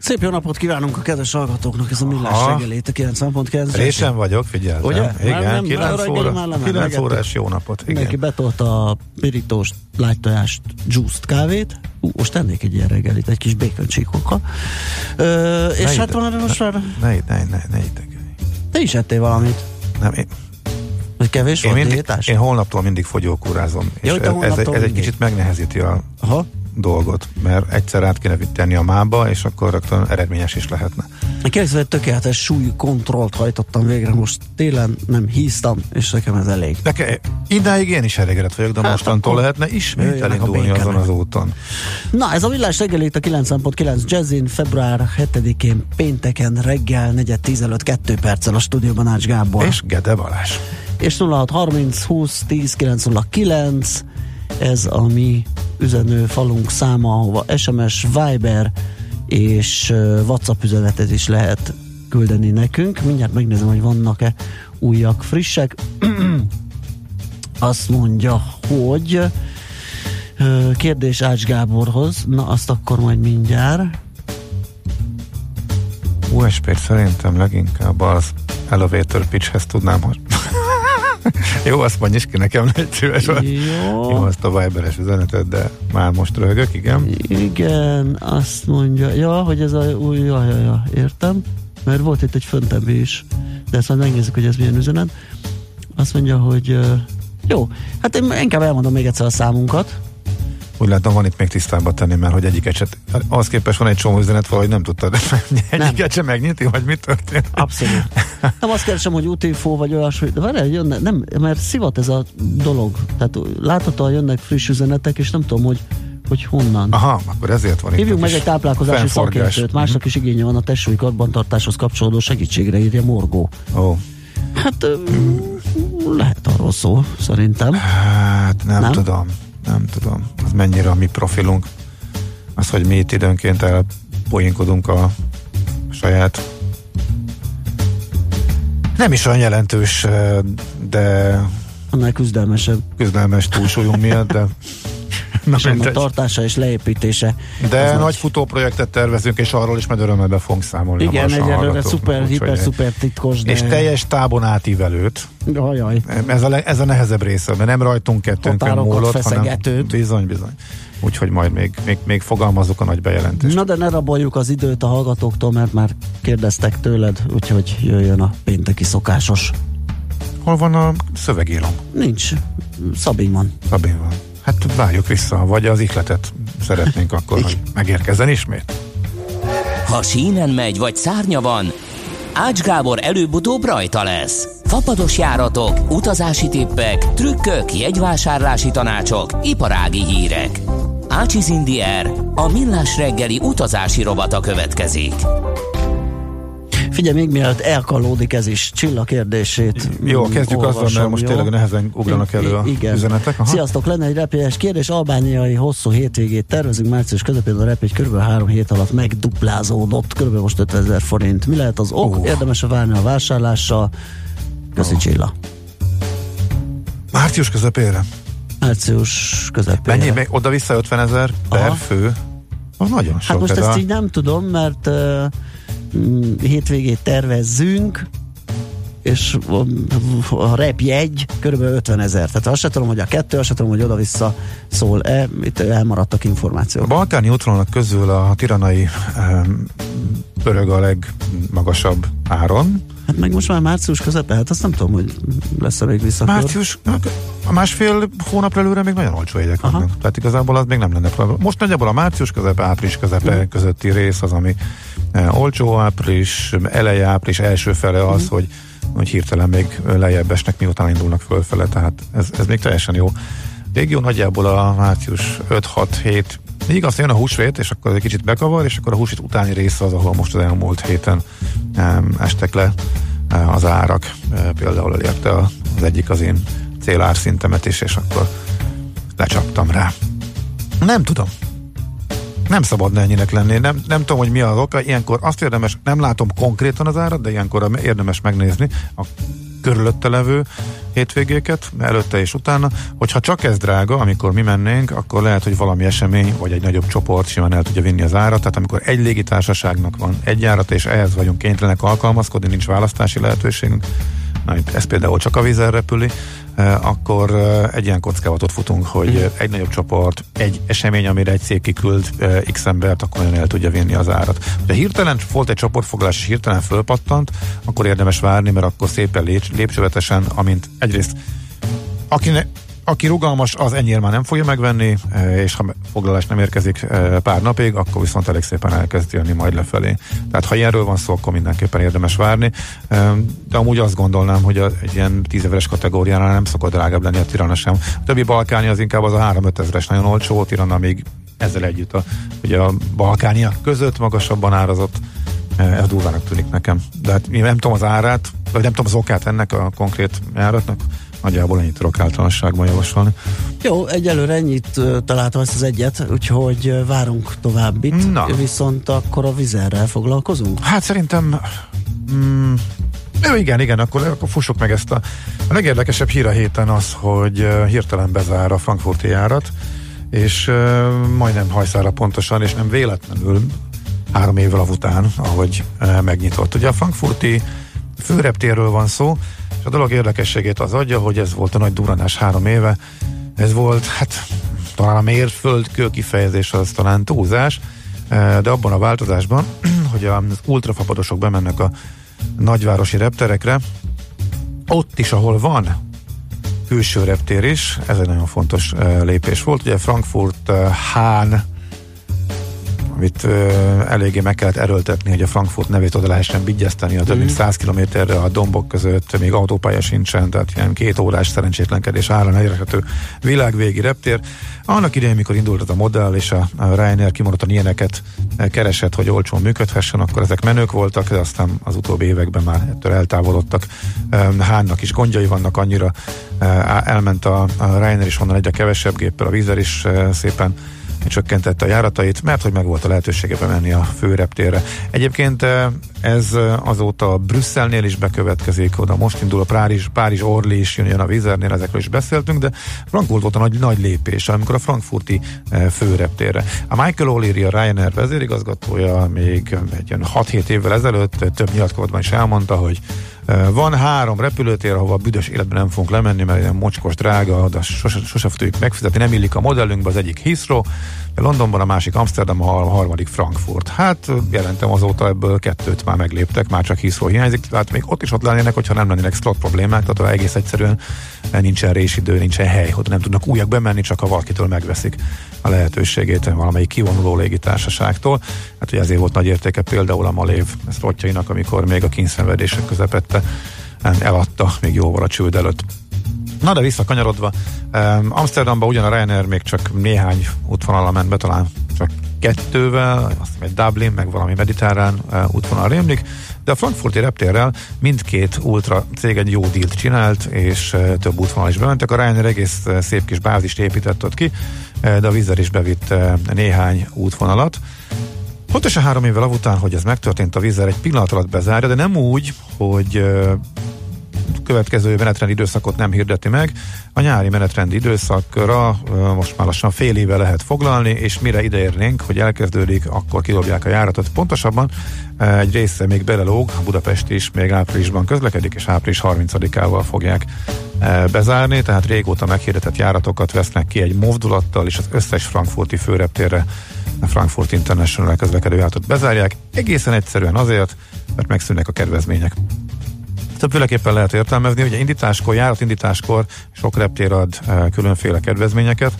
Szép jó napot kívánunk a kedves hallgatóknak, ez a millás Aha. reggelét, a 90.9. Résen vagyok, figyeltem. Ugye? Már Igen, nem, 9 reggeli óra, már lement, 9 megettük. órás jó napot. Igen. betolta a pirítós, lágytojást, juiced kávét. Ú, most tennék egy ilyen reggelit, egy kis bacon csíkokkal. Ö, és Ne hát van most már... Ne, ne, ne, ne, ne. Te is ettél valamit. Nem, én, Vagy kevés én, volt mindig, diétás? én holnaptól mindig fogyókúrázom. Ja, és ez, ez, ez egy mindig. kicsit megnehezíti a Aha. Dolgot, mert egyszer át kéne tenni a mába, és akkor rögtön eredményes is lehetne. Egy tökéletes súly kontrollt hajtottam végre most télen, nem híztam, és nekem ez elég. Nekem, idáig én is elégedett vagyok, de Hát mostantól akkor lehetne ismét elindulni békenek. azon az úton. Na, ez a villás reggel itt a 9.9 Jazzin, február 7-én pénteken reggel 4.15 2 perccel a stúdióban Ács Gábor. És Gede Balázs. és 0630 20 10 909 ez a mi üzenő falunk száma, ahova SMS, Viber és WhatsApp üzenetet is lehet küldeni nekünk. Mindjárt megnézem, hogy vannak-e újak, frissek. Azt mondja, hogy kérdés Ács Gáborhoz, na azt akkor majd mindjárt. USP-t szerintem leginkább az elevator pitchhez tudnám, Jó, azt mondj is ki nekem, egy szíves. Jó. Jó, azt a Viberes üzenetet, de már most röhögök, igen. Igen, azt mondja, ja, hogy ez a új, ja, ja, ja, értem, mert volt itt egy föntebbi is, de ezt majd megnézzük, hogy ez milyen üzenet. Azt mondja, hogy jó, hát én inkább elmondom még egyszer a számunkat. Úgy látom, van itt még tisztába tenni, mert hogy egyiket se, az képest van egy csomó üzenet, valahogy nem tudtad egyiket se megnyitni, vagy mi történt? Abszolút. Nem azt keresem, hogy útinfo vagy olyasmi, de várjál, jönne, nem, mert szivat ez a dolog. Tehát láthatóan jönnek friss üzenetek, és nem tudom, hogy, hogy honnan. Aha, akkor ezért van Hívjuk meg egy táplálkozási szakértőt, másnak is igénye van a testsúly karbantartáshoz kapcsolódó segítségre, írja Morgó. Ó, Hát lehet arról szó, szerintem. hát nem, Nem? nem tudom, nem tudom. Az mennyire a mi profilunk. Az, hogy mi itt időnként elpoinkodunk a saját nem is olyan jelentős, de Annál küzdelmesebb. küzdelmes túlsúlyunk miatt, de mindegy. tartása és leépítése. De az nagy futóprojektet tervezünk, és arról is majd örömmel be fogunk számolni. Igen, egyelőre szuper, hiper, szuper titkos, de... És teljes tábon átívelőt. Ajaj. Ez a, le- ez a nehezebb része, mert nem rajtunk kettőnkön múlott, hanem feszegetőt. bizony, bizony. Úgyhogy majd még, még, még fogalmazok a nagy bejelentést. Na de ne raboljuk az időt a hallgatóktól, mert már kérdeztek tőled, úgyhogy jöjjön a pénteki szokásos. Hol van a szövegírom? Nincs. Szabin van. Szabin van. Hát várjuk vissza, vagy az ihletet szeretnénk akkor, hogy megérkezzen ismét. Ha sínen megy, vagy szárnya van, Ács Gábor előbb-utóbb rajta lesz. Fapados járatok, utazási tippek, trükkök, jegyvásárlási tanácsok, iparági hírek. Ácsiz Indier, a millás reggeli utazási rovata következik. Figyelj, még mielőtt elkalódik ez is, Csilla kérdését. Jó, kezdjük azzal, mert most jó? tényleg nehezen ugranak elő a igen. üzenetek. Aha. Sziasztok, lenne egy repélyes kérdés. Albániai hosszú hétvégét tervezünk március közepén a repély kb. három hét alatt megduplázódott, kb. most 50 ezer forint. Mi lehet az ok? Ó. Érdemes-e várni a vásárlással? Köszi Csilla. Március közepére. Március közepén. Mennyi? Még oda-vissza 50 ezer per Aha. fő? Az nagyon sok. Hát most ez ezt a- így nem tudom, mert uh, hétvégét tervezzünk, és a- a repjegy kb. 50 ezer. Tehát azt se tudom, hogy a kettő, azt se tudom, hogy oda-vissza szól-e. Itt elmaradtak A információk. balkáni útvonalak közül a tiranai um, pörög a legmagasabb áron. Hát meg most már március közepe, hát azt nem tudom, hogy lesz-e még visszakör. Március, a másfél hónap előre még nagyon olcsó jegyek Aha. vannak. Tehát igazából az még nem lenne probléma. Most nagyjából a március közepe, április közepe Mhm. közötti rész az, ami eh, olcsó április, eleje április első fele az, Mhm. hogy, hogy hirtelen még lejjebb esnek, miután indulnak fölfele, tehát ez, ez még teljesen jó. Régió nagyjából a március 5-6-7 Igaz, jön a húsvét, és akkor egy kicsit bekavar, és akkor a húsvét utáni része az, ahol most az elmúlt héten um, estek le uh, az árak. Uh, például elérte az egyik az én célárszintemet is, és akkor lecsaptam rá. Nem tudom. Nem szabadna ennyinek lenni. Nem, nem tudom, hogy mi az oka. Ilyenkor azt érdemes, nem látom konkrétan az árat, de ilyenkor érdemes megnézni a körülötte levő hétvégéket, előtte és utána, hogyha csak ez drága, amikor mi mennénk, akkor lehet, hogy valami esemény, vagy egy nagyobb csoport simán el tudja vinni az árat, tehát amikor egy légitársaságnak van egy árat, és ehhez vagyunk kénytelenek alkalmazkodni, nincs választási lehetőségünk, na, ez például csak a vízen repüli, akkor egy ilyen kockázatot futunk, hogy mm. egy nagyobb csoport, egy esemény, amire egy cég kiküld x embert, akkor olyan el tudja vinni az árat. Ha hirtelen volt egy csoportfoglalás, és hirtelen fölpattant, akkor érdemes várni, mert akkor szépen lépcsővetesen, amint egyrészt akinek aki rugalmas, az ennyire már nem fogja megvenni, e, és ha foglalás nem érkezik e, pár napig, akkor viszont elég szépen elkezd jönni majd lefelé. Tehát ha ilyenről van szó, akkor mindenképpen érdemes várni. E, de amúgy azt gondolnám, hogy egy ilyen tízeveres kategóriánál nem szokott drágább lenni a Tirana sem. A többi balkáni az inkább az a 3-5 ezeres nagyon olcsó, Tirana még ezzel együtt a, ugye a balkániak között magasabban árazott ez durvának tűnik nekem. De hát nem tudom az árát, vagy nem tudom az okát ennek a konkrét járatnak, Nagyjából ennyit tudok általánosságban javasolni. Jó, egyelőre ennyit találtam ezt az egyet, úgyhogy várunk továbbit. Na. Viszont akkor a vizerrel foglalkozunk? Hát szerintem mm, jó, igen, igen, akkor, akkor fussuk meg ezt a... A legérdekesebb hír a héten az, hogy hirtelen bezár a frankfurti járat, és uh, majdnem hajszára pontosan, és nem véletlenül három évvel után, ahogy uh, megnyitott. Ugye a frankfurti főreptérről van szó, és a dolog érdekességét az adja, hogy ez volt a nagy duranás három éve. Ez volt, hát talán a mérföldkő kifejezés az talán túlzás, e, de abban a változásban, hogy az ultrafapadosok bemennek a nagyvárosi repterekre, ott is, ahol van külső reptér is, ez egy nagyon fontos e, lépés volt. Ugye Frankfurt, Hán, amit ö, eléggé meg kellett erőltetni, hogy a Frankfurt nevét oda lehessen vigyeszteni a több mint 100 mhm. kilométerre a dombok között, még autópálya sincsen, tehát ilyen két órás szerencsétlenkedés áron elérhető világvégi reptér. Annak idején, mikor indult a modell, és a, a Ryanair kimondottan ilyeneket keresett, hogy olcsón működhessen, akkor ezek menők voltak, de aztán az utóbbi években már ettől eltávolodtak. Hánynak is gondjai vannak annyira, elment a, a Ryanair is onnan egyre kevesebb géppel, a vízer is szépen csökkentette a járatait, mert hogy meg volt a lehetősége bemenni a főreptérre. Egyébként eh, ez eh, azóta Brüsszelnél is bekövetkezik, oda most indul a Párizs, Párizs Orli is jön a Vizernél, ezekről is beszéltünk, de Frankfurt volt a nagy, nagy lépés, amikor a frankfurti eh, főreptérre. A Michael O'Leary, a Ryanair vezérigazgatója még egy 6-7 évvel ezelőtt több nyilatkozatban is elmondta, hogy van három repülőtér, ahova büdös életben nem fogunk lemenni, mert ilyen mocskos drága, de sose, sose tudjuk megfizetni, nem illik a modellünkbe, az egyik Heathrow, Londonban, a másik Amsterdam, a harmadik Frankfurt. Hát jelentem azóta ebből kettőt már megléptek, már csak Heathrow hiányzik, tehát még ott is ott lennének, hogyha nem lennének slot problémák, tehát egész egyszerűen nincsen résidő, nincsen hely, hogy nem tudnak újak bemenni, csak ha valakitől megveszik a lehetőségét valamelyik kivonuló légitársaságtól. Hát ugye ezért volt nagy értéke például a Malév szlotjainak, amikor még a kényszenvedések közepette eladta még jóval a csőd előtt. Na de visszakanyarodva, um, Amsterdamba ugyan a Ryanair még csak néhány útvonalra ment be, talán csak kettővel, azt egy Dublin, meg valami mediterrán uh, útvonal rémlik, de a frankfurti reptérrel mindkét ultra cég egy jó dílt csinált, és uh, több útvonal is bementek. A Ryanair egész uh, szép kis bázist épített ott ki, uh, de a Vizer is bevitt uh, néhány útvonalat. Pontosan három évvel után, hogy ez megtörtént, a Vizer egy pillanat alatt bezárja, de nem úgy, hogy következő menetrendi időszakot nem hirdeti meg. A nyári menetrendi időszakra most már lassan fél éve lehet foglalni, és mire ideérnénk, hogy elkezdődik, akkor kidobják a járatot. Pontosabban egy része még belelóg, Budapest is még áprilisban közlekedik, és április 30-ával fogják bezárni, tehát régóta meghirdetett járatokat vesznek ki egy movdulattal, és az összes frankfurti főreptérre a Frankfurt International közlekedő járatot bezárják, egészen egyszerűen azért, mert megszűnnek a kedvezmények többféleképpen lehet értelmezni, ugye indításkor, járatindításkor sok reptér ad e, különféle kedvezményeket,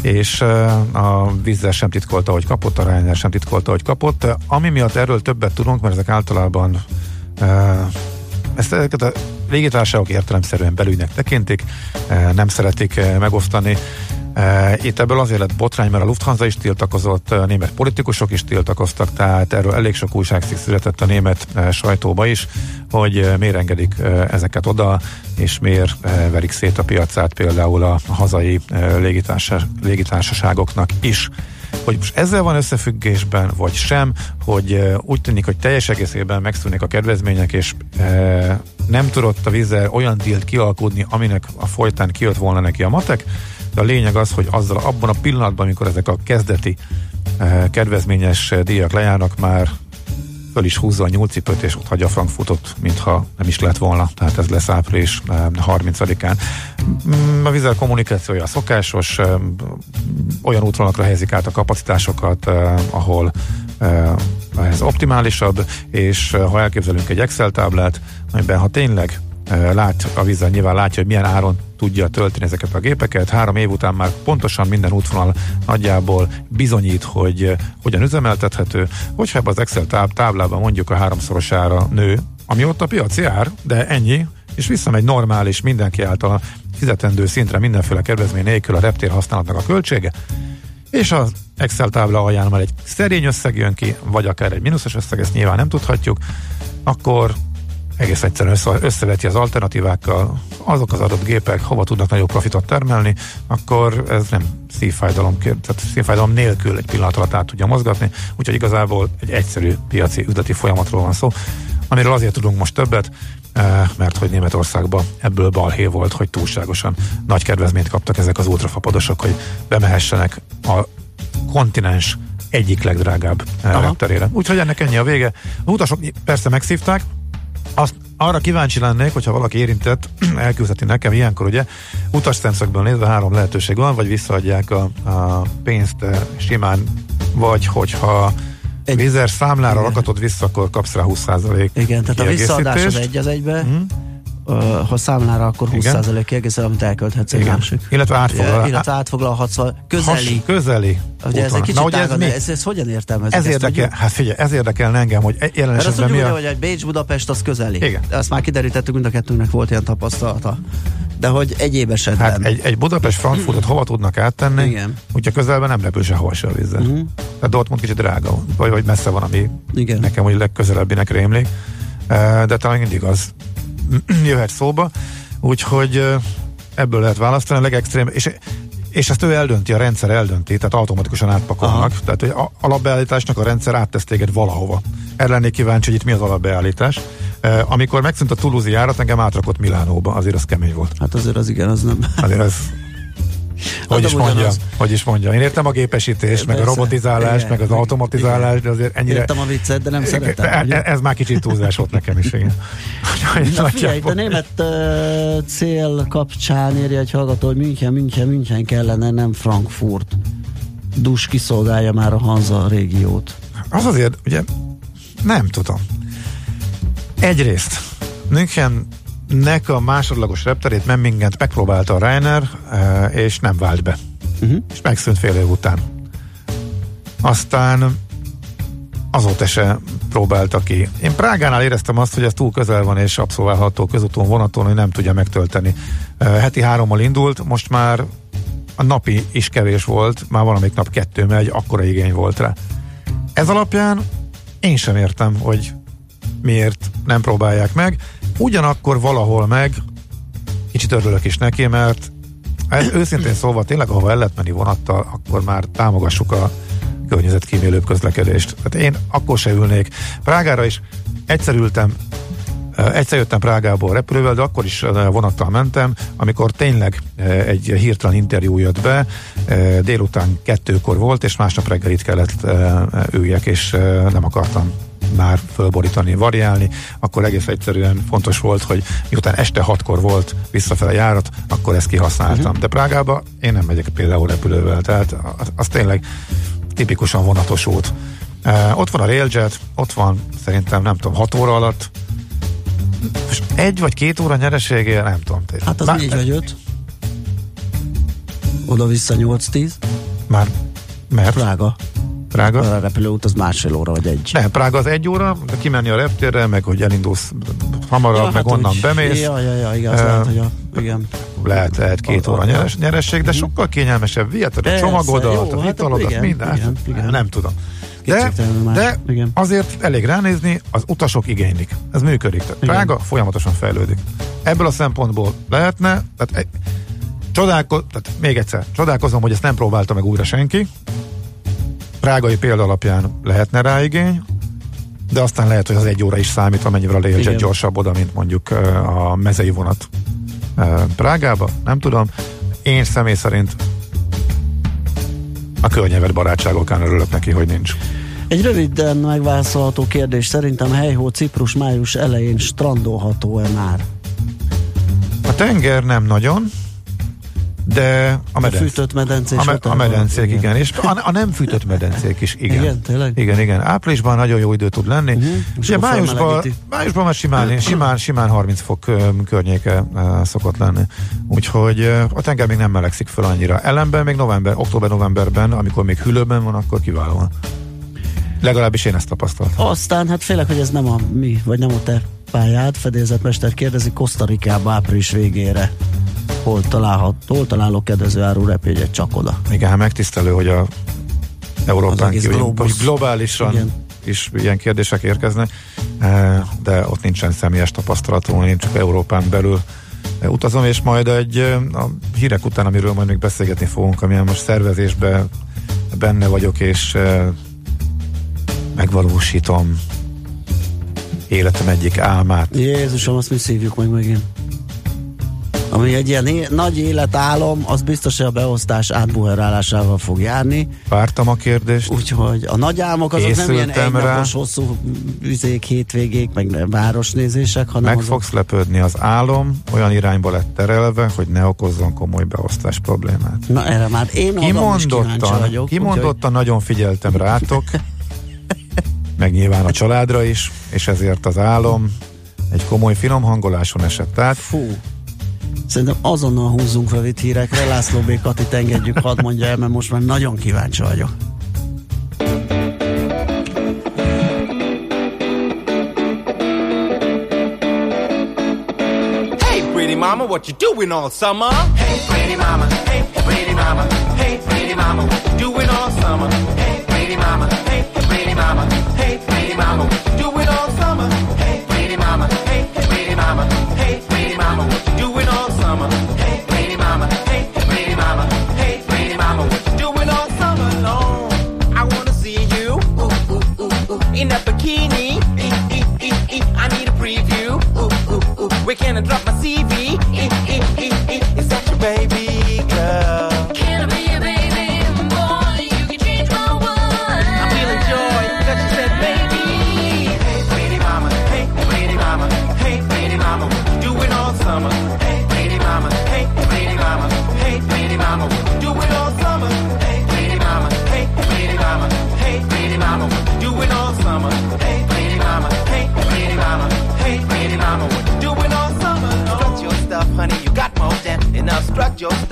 és e, a vízzel sem titkolta, hogy kapott, a Ryanair sem titkolta, hogy kapott. Ami miatt erről többet tudunk, mert ezek általában ezt ezeket a légitársaságok értelemszerűen belügynek tekintik, nem szeretik megosztani Itt ebből azért lett botrány, mert a Lufthansa is tiltakozott, a német politikusok is tiltakoztak, tehát erről elég sok újságcikk született a német sajtóba is, hogy miért engedik ezeket oda, és miért verik szét a piacát például a hazai légitársaságoknak is. Hogy most ezzel van összefüggésben, vagy sem, hogy úgy tűnik, hogy teljes egészében megszűnik a kedvezmények, és nem tudott a vízzel olyan dílt kialkudni, aminek a folytán kijött volna neki a matek, de a lényeg az, hogy azzal abban a pillanatban, amikor ezek a kezdeti e, kedvezményes díjak lejárnak, már föl is húzza a nyúlcipőt, és ott hagyja a Frankfurtot, mintha nem is lett volna. Tehát ez lesz április 30-án. Mm, a vizel kommunikációja szokásos, olyan útvonalakra helyezik át a kapacitásokat, ahol ez optimálisabb, és ha elképzelünk egy Excel táblát, amiben ha tényleg lát a vízzel, nyilván látja, hogy milyen áron tudja tölteni ezeket a gépeket. Három év után már pontosan minden útvonal nagyjából bizonyít, hogy hogyan üzemeltethető. Hogyha ebbe az Excel táb- táblában mondjuk a háromszorosára nő, ami ott a piaci ár, de ennyi, és visszamegy normális, mindenki által fizetendő szintre mindenféle kedvezmény nélkül a reptér használatnak a költsége, és az Excel tábla alján már egy szerény összeg jön ki, vagy akár egy mínuszos összeg, ezt nyilván nem tudhatjuk, akkor egész egyszerűen össze, összeveti az alternatívákkal, azok az adott gépek hova tudnak nagyobb profitot termelni, akkor ez nem szívfájdalom, tehát szívfájdalom nélkül egy pillanat alatt át tudja mozgatni, úgyhogy igazából egy egyszerű piaci üzleti folyamatról van szó, amiről azért tudunk most többet, eh, mert hogy Németországban ebből balhé volt, hogy túlságosan nagy kedvezményt kaptak ezek az ultrafapadosok, hogy bemehessenek a kontinens egyik legdrágább eh, repterére. Úgyhogy ennek ennyi a vége. A utasok persze megszívták, azt arra kíváncsi lennék, hogyha valaki érintett, elküldheti nekem ilyenkor, ugye, utas szemszögből nézve három lehetőség van, vagy visszaadják a, a pénzt eh, simán, vagy hogyha egy vízer számlára igen. rakatod vissza, akkor kapsz rá 20% Igen, tehát a visszaadás az egy az egybe, hmm ha számlára, akkor 20% kiegészel, amit elkölthetsz egy másik. Illetve átfoglal. Illetve átfoglalhatsz közeli. Has, közeli. Ugye ez egy kicsit Na, ez, mi? ez, ez, hogyan értelmezik? Ez érdekel, hát figyelj, ez érdekel engem, hogy jelen Mert azt tudjuk, mi a... hogy egy Bécs-Budapest az közeli. Igen. De azt már kiderítettük, mind a kettőnknek volt ilyen tapasztalata. De hogy egyéb esetben. Hát egy, egy Budapest-Frankfurtot hova tudnak áttenni, Igen. úgyhogy közelben nem repül sehova se a vízzel. Uh-huh. Tehát Dortmund kicsit drága, vagy, vagy messze van, ami Igen. nekem úgy legközelebbinek rémlik. De talán mindig az jöhet szóba, úgyhogy ebből lehet választani a legextrém, és, és ezt ő eldönti, a rendszer eldönti, tehát automatikusan átpakolnak. Aha. Tehát hogy alapbeállításnak a rendszer áttesz téged valahova. Erre lennék kíváncsi, hogy itt mi az alapbeállítás. amikor megszűnt a Toulouse járat, engem átrakott Milánóba, azért az kemény volt. Hát azért az igen, az nem. Azért az hogy is mondja, hogy is mondja. Én értem a gépesítést, meg a robotizálást, meg az automatizálást, de azért ennyire... Értem a viccet, de nem szeretem. E, ez már kicsit túlzás volt nekem is, igen. Na figyelj, a német uh, cél kapcsán írja egy hallgató, hogy München, München, München kellene, nem Frankfurt. Dus kiszolgálja már a Hanza régiót. Az azért, ugye, nem tudom. Egyrészt München nek a másodlagos repterét Memmingent megpróbálta a Reiner, eh, és nem vált be. Uh-huh. És megszűnt fél év után. Aztán azóta se próbálta ki. Én Prágánál éreztem azt, hogy ez túl közel van, és abszolválható közúton, vonaton, hogy nem tudja megtölteni. Eh, heti hárommal indult, most már a napi is kevés volt, már valamelyik nap kettő megy, akkora igény volt rá. Ez alapján én sem értem, hogy miért nem próbálják meg. Ugyanakkor valahol meg kicsit örülök is neki, mert ez őszintén szólva tényleg, ahova el lehet menni vonattal, akkor már támogassuk a környezetkímélőbb közlekedést. Tehát én akkor se ülnék. Prágára is egyszer ültem, egyszer jöttem Prágából repülővel, de akkor is vonattal mentem, amikor tényleg egy hirtelen interjú jött be, délután kettőkor volt, és másnap reggel itt kellett üljek, és nem akartam már fölborítani, variálni, akkor egész egyszerűen fontos volt, hogy miután este hatkor volt visszafele járat, akkor ezt kihasználtam. Uh-huh. De Prágába én nem megyek például repülővel, tehát az, az tényleg tipikusan vonatos út. Uh, ott van a Railjet, ott van szerintem nem tudom, 6 óra alatt és egy vagy két óra nyereségé, nem tudom. Hát az Bár, négy vagy öt. Oda-vissza 8-10. Már mert? Prága. Prága? A repülőút az másfél óra vagy egy. Nem, Prága az egy óra, de kimenni a reptérre, meg hogy elindulsz hamarabb, ja, meg hát onnan úgy. bemész. Ja, ja, ja, igaz, uh, lehet, hogy a, igen. Lehet, lehet két óra nyeres, nyeresség, de mhm. sokkal kényelmesebb. Viheted a csomagodat, a hitalodat, hát minden. Igen, igen. Nem tudom. De, de igen. azért elég ránézni, az utasok igénylik. Ez működik. Tehát Prága folyamatosan fejlődik. Ebből a szempontból lehetne, tehát Csodálko- tehát még egyszer, csodálkozom, hogy ezt nem próbálta meg újra senki. Prágai példa alapján lehetne rá igény, de aztán lehet, hogy az egy óra is számít, amennyivel Learjet gyorsabb oda, mint mondjuk a mezei vonat Prágába, nem tudom. Én személy szerint a környevet barátságokán örülök neki, hogy nincs. Egy röviden megválaszolható kérdés. Szerintem helyhó Ciprus május elején strandolható-e már? A tenger nem nagyon, de a, medenc... a fűtött medencés. A, me, a medencék, igen. igen. És a, a nem fűtött medencék is, igen. Igen, tényleg? Igen, igen. Áprilisban nagyon jó idő tud lenni. Uh-huh. Ugye májusban, májusban már simán, simán, simán 30 fok környéke szokott lenni. Úgyhogy a tenger még nem melegszik fel annyira. Ellenben még november, október-novemberben, amikor még hűlőben van, akkor kiválóan. Legalábbis én ezt tapasztaltam. Aztán hát félek, hogy ez nem a mi, vagy nem a te pályád. Fedélzetmester kérdezi Kosztarikába április végére hol, találhat, hol találok kedvező áru repjegyet csak oda. Igen, hát megtisztelő, hogy a Európán kívül globálisan Igen. is ilyen kérdések érkeznek, eh, de ott nincsen személyes tapasztalatom, én csak Európán belül eh, utazom, és majd egy eh, a hírek után, amiről majd még beszélgetni fogunk, amilyen most szervezésben benne vagyok, és megvalósítom életem egyik álmát. Jézusom, azt mi szívjuk meg megint ami egy ilyen é- nagy életálom, az biztos, hogy a beosztás átbuherálásával fog járni. Vártam a kérdést. Úgyhogy a nagy álmok azok nem ilyen egynapos hosszú üzék, hétvégék, meg városnézések, hanem Meg azok... fogsz lepődni, az álom olyan irányba lett terelve, hogy ne okozzon komoly beosztás problémát. Na erre már én kimondottan, vagyok. Kimondottan úgyhogy... nagyon figyeltem rátok, meg nyilván a családra is, és ezért az álom egy komoly finom hangoláson esett át. Fú. Szerintem azonnal húzzunk itt hírekre, László B. Katit engedjük, hadd mondja el, mert most már nagyon kíváncsi vagyok. Mama, what you doing all summer? Hey pretty mama, hey pretty mama, hey pretty mama, what you doing all summer?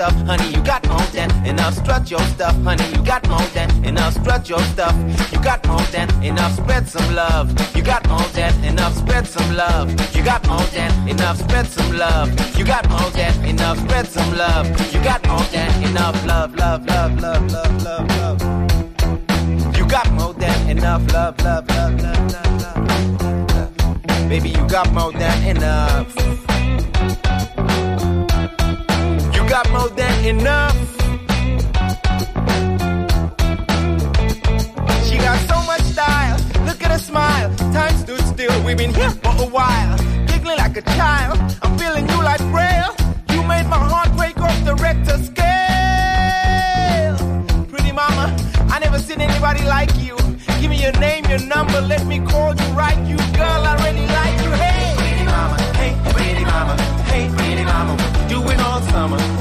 Stuff, honey. You got more than enough. Strut your stuff, honey. You got more than enough. Strut your stuff. You got more than enough. Spread some love. You got more than enough. Spread some love. You got more than enough. Spread some love. You got more than enough. Spread some love. You got more than enough. Love, love, love, love, love, love, love. You got more than enough. Love, love, love, love, love, love. Baby, you got more than enough. Enough. She got so much style. Look at her smile. Time stood still. We've been here for a while. Giggling like a child. I'm feeling you like braille. You made my heart break off the Richter scale. Pretty mama, I never seen anybody like you. Give me your name, your number. Let me call you right. You girl, I really like you. Hey, pretty mama. Hey, pretty mama. Hey, pretty mama. What you doing all summer?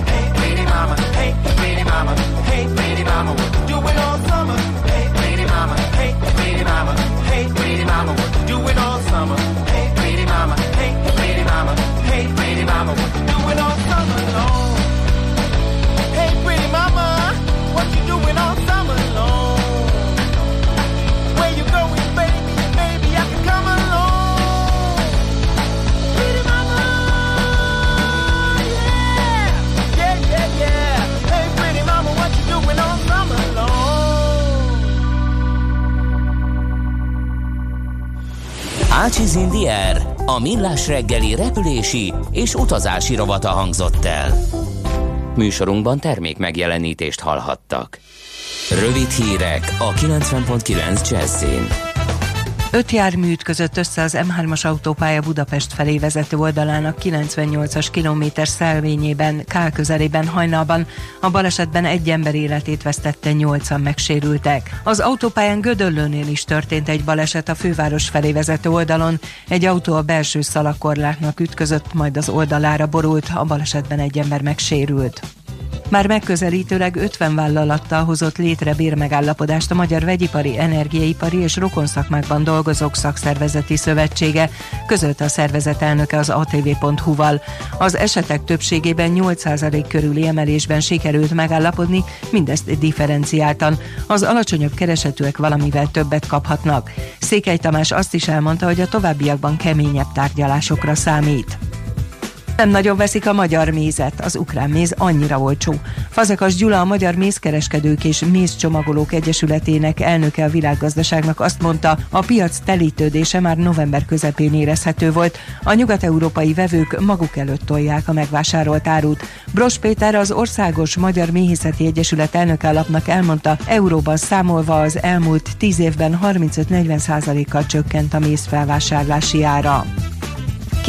Much is in the air, a millás reggeli repülési és utazási rovata hangzott el. Műsorunkban termék megjelenítést hallhattak. Rövid hírek a 90.9 Jazzin. Öt jármű ütközött össze az M3-as autópálya Budapest felé vezető oldalának 98-as kilométer szelvényében, K közelében hajnalban. A balesetben egy ember életét vesztette, nyolcan megsérültek. Az autópályán Gödöllőnél is történt egy baleset a főváros felé vezető oldalon. Egy autó a belső szalakorlátnak ütközött, majd az oldalára borult, a balesetben egy ember megsérült. Már megközelítőleg 50 vállalattal hozott létre bérmegállapodást a Magyar Vegyipari, Energiaipari és Rokonszakmákban dolgozók szakszervezeti szövetsége, közölte a szervezet elnöke az atv.hu-val. Az esetek többségében 8% körüli emelésben sikerült megállapodni, mindezt differenciáltan. Az alacsonyabb keresetűek valamivel többet kaphatnak. Székely Tamás azt is elmondta, hogy a továbbiakban keményebb tárgyalásokra számít. Nem nagyon veszik a magyar mézet, az ukrán méz annyira olcsó. Fazekas Gyula, a Magyar Mézkereskedők és Mézcsomagolók Egyesületének elnöke a világgazdaságnak azt mondta, a piac telítődése már november közepén érezhető volt. A nyugat-európai vevők maguk előtt tolják a megvásárolt árut. Bros Péter, az Országos Magyar Méhészeti Egyesület elnöke alapnak elmondta, euróban számolva az elmúlt 10 évben 35-40 kal csökkent a méz felvásárlási ára.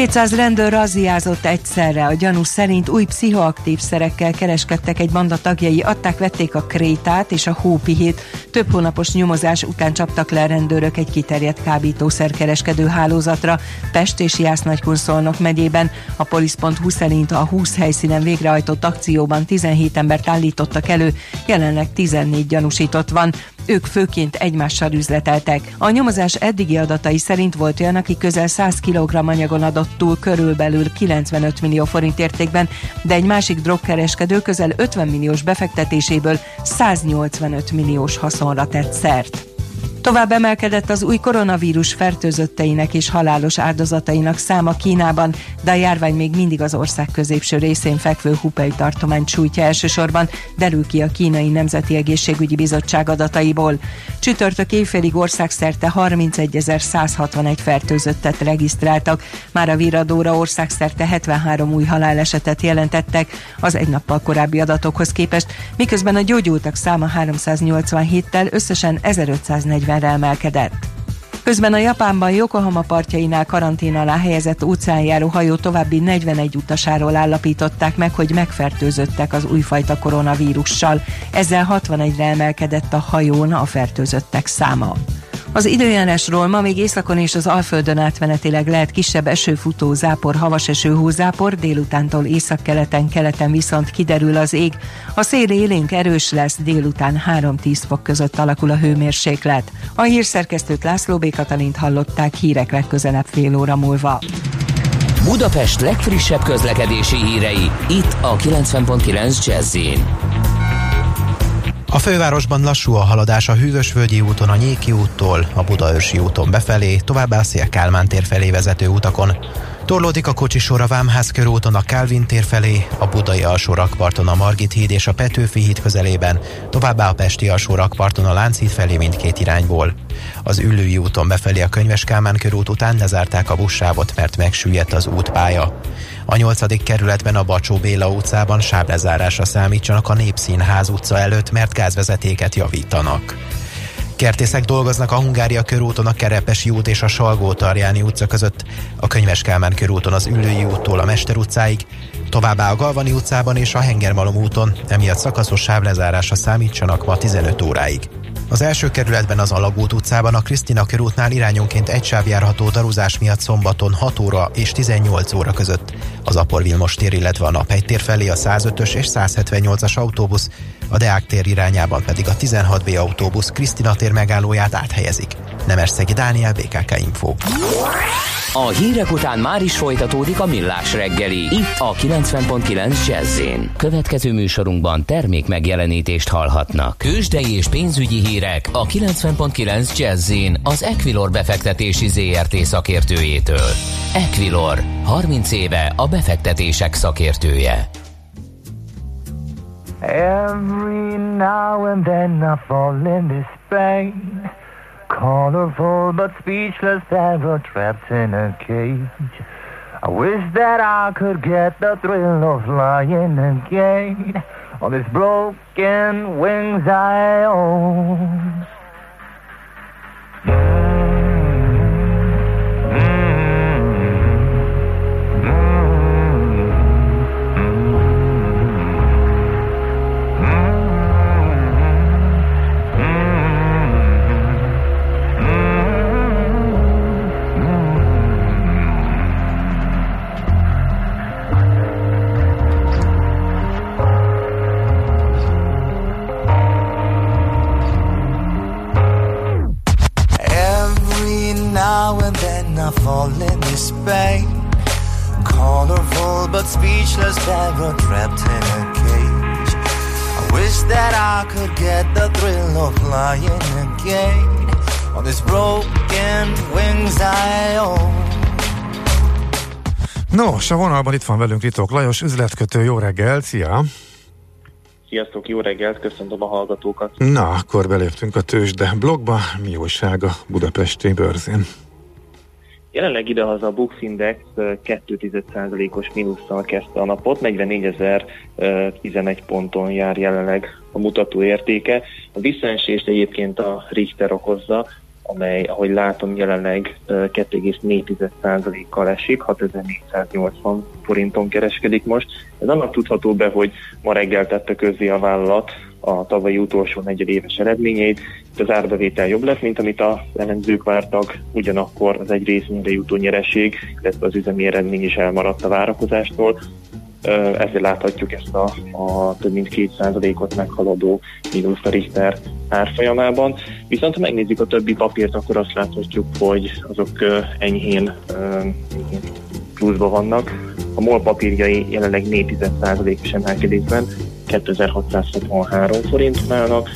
200 rendőr razziázott egyszerre. A gyanú szerint új pszichoaktív szerekkel kereskedtek egy banda tagjai, adták, vették a krétát és a hópihét. Több hónapos nyomozás után csaptak le rendőrök egy kiterjedt kábítószerkereskedő hálózatra Pest és Jász Nagykunszolnok megyében. A Polisz.hu szerint a 20 helyszínen végrehajtott akcióban 17 embert állítottak elő, jelenleg 14 gyanúsított van. Ők főként egymással üzleteltek. A nyomozás eddigi adatai szerint volt olyan, aki közel 100 kg anyagon adott túl körülbelül 95 millió forint értékben, de egy másik drogkereskedő közel 50 milliós befektetéséből 185 milliós haszonra tett szert. Tovább emelkedett az új koronavírus fertőzötteinek és halálos áldozatainak száma Kínában, de a járvány még mindig az ország középső részén fekvő Hupei tartományt sújtja elsősorban, derül ki a Kínai Nemzeti Egészségügyi Bizottság adataiból. Csütörtök éjfélig országszerte 31.161 fertőzöttet regisztráltak, már a viradóra országszerte 73 új halálesetet jelentettek az egy nappal korábbi adatokhoz képest, miközben a gyógyultak száma 387-tel összesen 1540 40-re emelkedett. Közben a Japánban Yokohama partjainál karantén alá helyezett óceánjáró hajó további 41 utasáról állapították meg, hogy megfertőzöttek az újfajta koronavírussal. Ezzel 61-re emelkedett a hajón a fertőzöttek száma. Az időjárásról ma még északon és az Alföldön átmenetileg lehet kisebb esőfutó, zápor, havas eső, hózápor, délutántól északkeleten, keleten viszont kiderül az ég. A szél élénk erős lesz, délután 3-10 fok között alakul a hőmérséklet. A hírszerkesztőt László B. Katalint hallották hírek legközelebb fél óra múlva. Budapest legfrissebb közlekedési hírei, itt a 90.9 jazz a fővárosban lassú a haladás a Hűvösvölgyi úton, a Nyéki úttól, a Budaörsi úton befelé, továbbá a Szél tér felé vezető utakon. Torlódik a kocsisor a Vámház körúton a Kálvin tér felé, a Budai alsó rakparton a Margit híd és a Petőfi híd közelében, továbbá a Pesti alsó rakparton a Lánchíd felé mindkét irányból. Az Üllői úton befelé a Könyves Kálmán körút után lezárták a buszsávot, mert megsüllyedt az útpálya. A nyolcadik kerületben a Bacsó Béla utcában sáblezárásra számítsanak a Népszínház utca előtt, mert gázvezetéket javítanak. Kertészek dolgoznak a Hungária körúton, a Kerepesi út és a Salgó Tarjáni utca között, a Könyves Kálmán körúton az Üllői úttól a Mester utcáig, továbbá a Galvani utcában és a Hengermalom úton, emiatt szakaszos sávlezárásra számítsanak ma 15 óráig. Az első kerületben az Alagút utcában a Krisztina körútnál irányonként egy sáv járható daruzás miatt szombaton 6 óra és 18 óra között. Az Apor Vilmos tér, illetve a Naphegy tér felé a 105-ös és 178-as autóbusz, a Deák tér irányában pedig a 16B autóbusz Krisztina tér megállóját áthelyezik. Nemesszegi Dániel, BKK Info. A hírek után már is folytatódik a millás reggeli. Itt a 90.9 jazz Következő műsorunkban termék megjelenítést hallhatnak. Kősdei és pénzügyi hírek a 90.9 jazz az Equilor befektetési ZRT szakértőjétől. Equilor, 30 éve a befektetések szakértője. Every now and then I fall in this pain Colorful but speechless parrot trapped in a cage. I wish that I could get the thrill of flying again on these broken wings I own. Vonalban itt van velünk Ritok Lajos, üzletkötő, jó reggel, szia! Sziasztok, jó reggelt, köszöntöm a hallgatókat! Na, akkor beléptünk a tőzsde blogba, mi újság a budapesti bőrzén? Jelenleg idehaza a Bux Index 2,1%-os mínusszal kezdte a napot, 44.011 ponton jár jelenleg a mutató értéke. A visszaesést egyébként a Richter okozza, amely, ahogy látom, jelenleg 2,4%-kal esik, 6480 forinton kereskedik most. Ez annak tudható be, hogy ma reggel tette közzé a vállalat a tavalyi utolsó negyedéves eredményeit. Itt az árbevétel jobb lett, mint amit a ellenzők vártak, ugyanakkor az egy részényre jutó nyereség, illetve az üzemi eredmény is elmaradt a várakozástól. Ezért láthatjuk ezt a, a több mint 2%-ot meghaladó mínusz a Richter árfolyamában. Viszont ha megnézzük a többi papírt, akkor azt láthatjuk, hogy azok enyhén, pluszban vannak. A MOL papírjai jelenleg 4,1%-os emelkedésben 2663 forint állnak,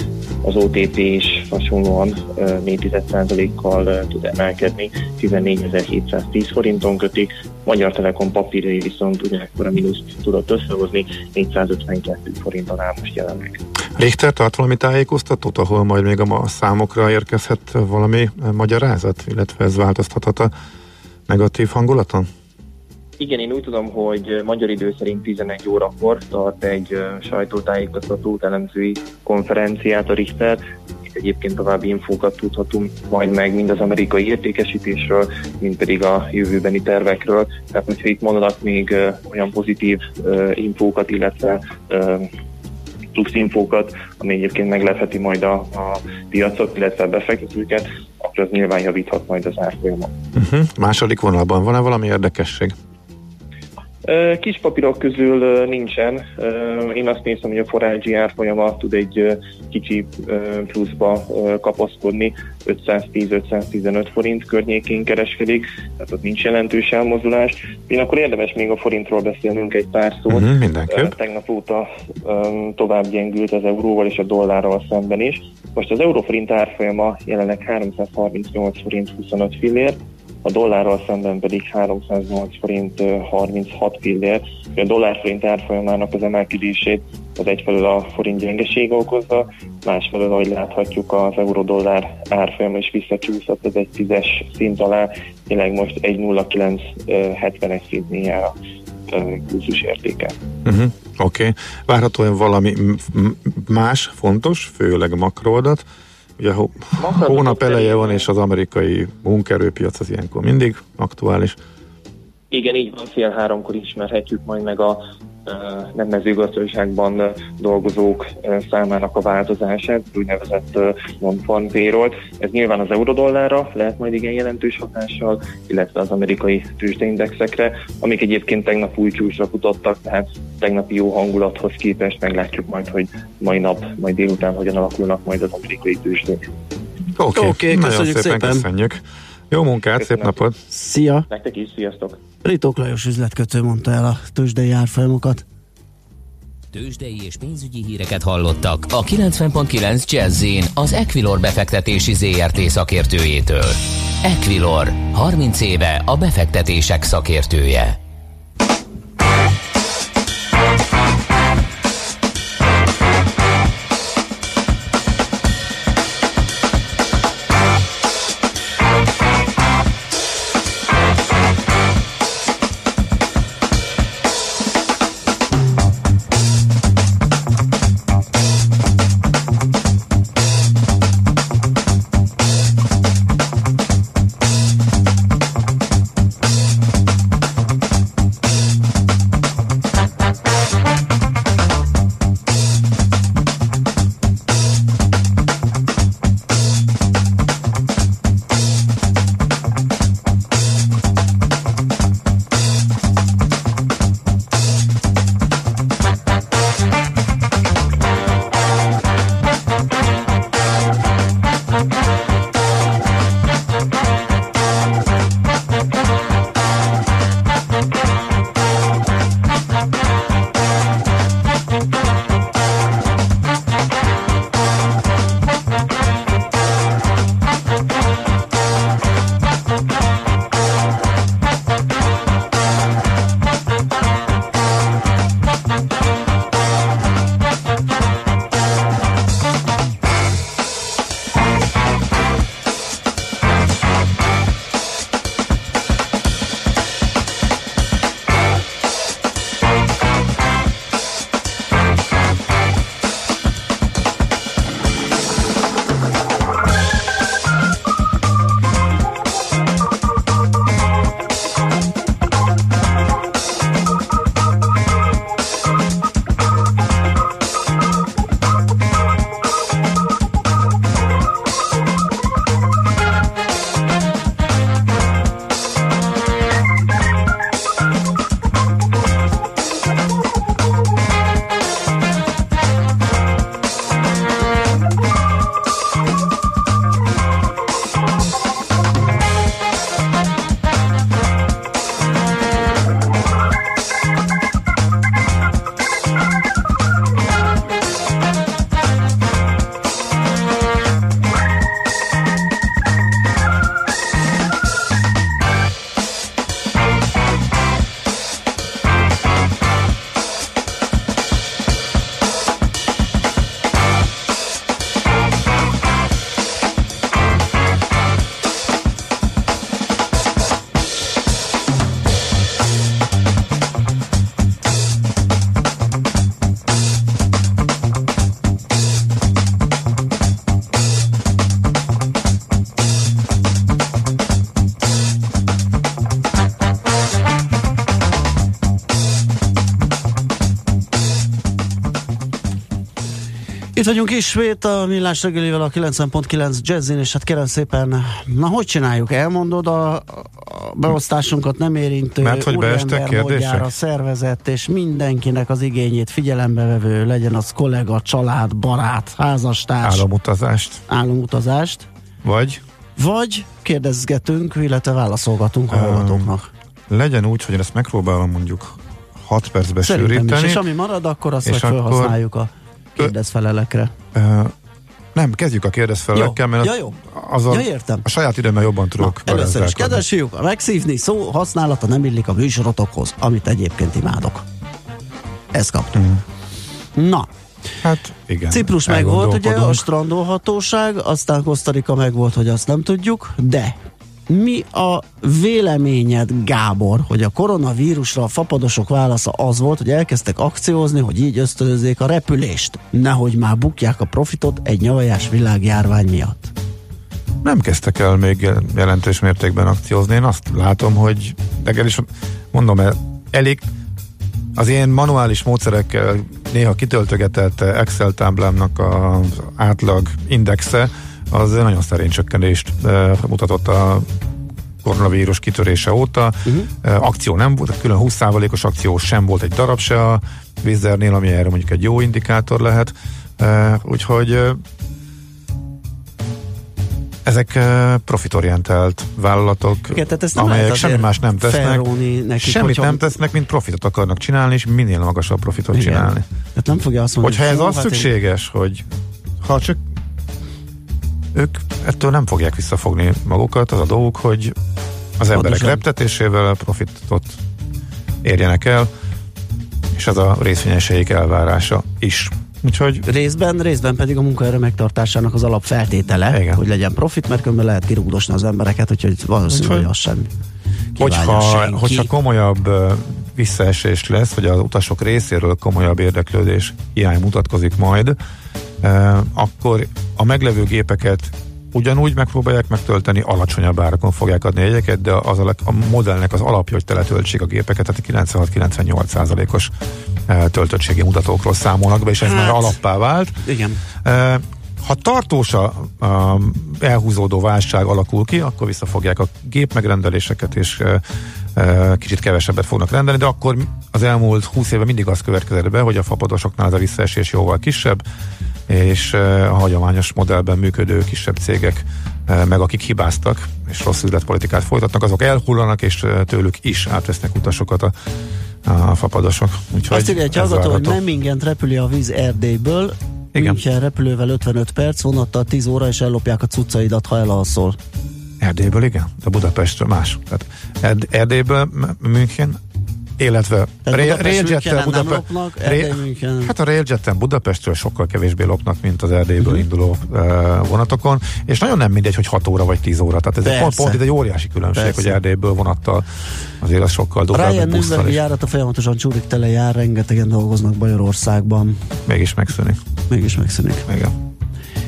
az OTP is hasonlóan 4,1%-kal tud emelkedni, 14.710 forinton kötik, Magyar Telekom papírjai viszont ugyanekkor a mínuszt tudott összehozni, 452 forinton áll most jelenleg. Richter tart valami tájékoztatót, ahol majd még a számokra érkezhet valami magyarázat, illetve ez változtathat a negatív hangulaton? Igen, én úgy tudom, hogy magyar idő szerint 11 órakor tart egy sajtótájékoztató elemzői konferenciát a Richter. Egyébként további infókat tudhatunk majd meg mind az amerikai értékesítésről, mind pedig a jövőbeni tervekről. Tehát, hogyha itt mondanak még olyan pozitív infókat, illetve plusz infókat, ami egyébként meglepheti majd a, a piacot, illetve a befektetőket, akkor az nyilván javíthat majd az árfolyamot. Uh-huh. Második vonalban van-e valami érdekesség? Kis papírok közül nincsen. Én azt nézem, hogy a forrágyi árfolyama tud egy kicsi pluszba kapaszkodni, 510-515 forint környékén kereskedik, tehát ott nincs jelentős elmozdulás. Én akkor érdemes még a forintról beszélnünk egy pár szót. Uh-huh, mindenképp. Tegnap óta tovább gyengült az euróval és a dollárral szemben is. Most az euróforint árfolyama jelenleg 338 forint 25 fillér, a dollárral szemben pedig 308 forint 36 pillér. A dollár forint árfolyamának az emelkedését az egyfelől a forint gyengesége okozza, másfelől, ahogy láthatjuk, az euró-dollár árfolyama is visszacsúszott az egy tízes szint alá, tényleg most 1,0971 szintnél jár a kurzus értéke. Uh-huh. Oké. Okay. Várhatóan valami más fontos, főleg makroadat, Ugye hónap eleje van, és az amerikai munkerőpiac az ilyenkor mindig aktuális. Igen, így van, fél háromkor ismerhetjük majd meg a nem mezőgazdaságban dolgozók számának a változását, úgynevezett non-farm payroll. Ez nyilván az eurodollárra lehet majd igen jelentős hatással, illetve az amerikai tőzsdeindexekre, amik egyébként tegnap új csúcsra futottak, tehát tegnapi jó hangulathoz képest meglátjuk majd, hogy mai nap, majd délután hogyan alakulnak majd az amerikai tőzsdék. Oké, okay, okay, nagyon szépen, szépen köszönjük. Jó munkát, Köszönöm. szép napot! Szia! Nektek is, sziasztok! Ritók Lajos üzletkötő mondta el a tőzsdei árfolyamokat. Tőzsdei és pénzügyi híreket hallottak a 90.9 jazz az Equilor befektetési ZRT szakértőjétől. Equilor, 30 éve a befektetések szakértője. Itt vagyunk ismét a Millás reggelivel a 90.9 Jazzin, és hát kérem szépen, na hogy csináljuk? Elmondod a, a beosztásunkat nem érintő Mert hogy beestek kérdések? szervezett, és mindenkinek az igényét figyelembe vevő, legyen az kollega, család, barát, házastárs. Álomutazást. Álomutazást. Vagy? Vagy kérdezgetünk, illetve válaszolgatunk a hallgatóknak. Legyen úgy, hogy ezt megpróbálom mondjuk 6 percbe Szerintem sűríteni. is, és ami marad, akkor azt És meg felhasználjuk a kérdezfelelekre. Ö, nem, kezdjük a kérdezfelekkel, mert Ja, jó. az a, Ja, értem. a saját időmmel jobban tudok Na, először is garázdálkodni. kedves fiúk, a megszívni szó használata nem illik a műsorotokhoz, amit egyébként imádok. Ezt kaptuk. Mm. Na, Hát igen. Ciprus meg volt ugye a strandolhatóság, aztán Kosztarika meg volt, hogy azt nem tudjuk, de mi a véleményed, Gábor, hogy a koronavírusra a fapadosok válasza az volt, hogy elkezdtek akciózni, hogy így ösztönözzék a repülést, nehogy már bukják a profitot egy nyavajás világjárvány miatt. Nem kezdtek el még jelentős mértékben akciózni. Én azt látom, hogy legalábbis mondom, el- elég az én manuális módszerekkel néha kitöltögetett Excel táblámnak az átlag indexe az nagyon szerény csökkenést mutatott a koronavírus kitörése óta. Uh-huh. Akció nem volt, külön 20%-os akció sem volt egy darab se a Vizernél, ami erre mondjuk egy jó indikátor lehet. Eh, Úgyhogy ezek profitorientált vállalatok, Igen, tehát ezt nem amelyek semmi más nem tesznek, nekik, semmit hogyha- nem tesznek, mint profitot akarnak csinálni, és minél magasabb profitot Igen. csinálni. Tehát nem fogja azt mondani, Hogyha ez "Hú, az hát én- szükséges, hogy ha csak ők ettől nem fogják visszafogni magukat, az a dolguk, hogy az emberek Pontosan. reptetésével profitot érjenek el, és ez a részvényeseik elvárása is. Úgyhogy Részben, részben pedig a munkaerő megtartásának az alapfeltétele, Igen. hogy legyen profit, mert különben lehet kirúgdosni az embereket, úgyhogy valószínű, Úgyhogy- hogy az sem hogyha, senki. hogyha komolyabb visszaesés lesz, vagy az utasok részéről komolyabb érdeklődés hiány mutatkozik majd, akkor a meglevő gépeket ugyanúgy megpróbálják megtölteni, alacsonyabb árakon fogják adni jegyeket, de az a, a modellnek az alapja, hogy teletöltsék a gépeket, tehát 96-98 százalékos töltöttségi mutatókról számolnak be, és ez Hát. már alappá vált. Igen. Ha tartós a, a elhúzódó válság alakul ki, akkor visszafogják a gép megrendeléseket, és kicsit kevesebbet fognak rendelni, de akkor az elmúlt 20 évben mindig az következett be, hogy a fapadosoknál ez a visszaesés jóval kisebb, és a hagyományos modellben működő kisebb cégek, meg akik hibáztak, és rossz üzletpolitikát folytatnak, azok elhullanak, és tőlük is átvesznek utasokat a, a fapadosok. Úgyhogy Azt írja egy hallgató, hogy várható. Memmingen repüli a víz Erdélyből, Igen. München repülővel 55 perc, vonattal 10 óra, és ellopják a cuccaidat, ha elalszol. Erdélyből igen, de Budapestről más. Tehát Erd- Erdélyből München, illetve Rail- Budapest Railjettel Münchenen nem Budape- lopnak, Rail- Erdély München. Hát a Railjetten Budapestről sokkal kevésbé lopnak, mint az Erdélyből Mhm. induló uh, vonatokon, és nagyon nem mindegy, hogy 6 óra vagy 10 óra. Tehát ez pont, pont itt egy óriási különbség, Persze. hogy Erdélyből vonattal azért az sokkal durvább, Ryan busszal is. járata folyamatosan csúrik tele jár, rengetegen dolgoznak Bajorországban. Mégis megszűnik. Mégis megszűnik. Igen.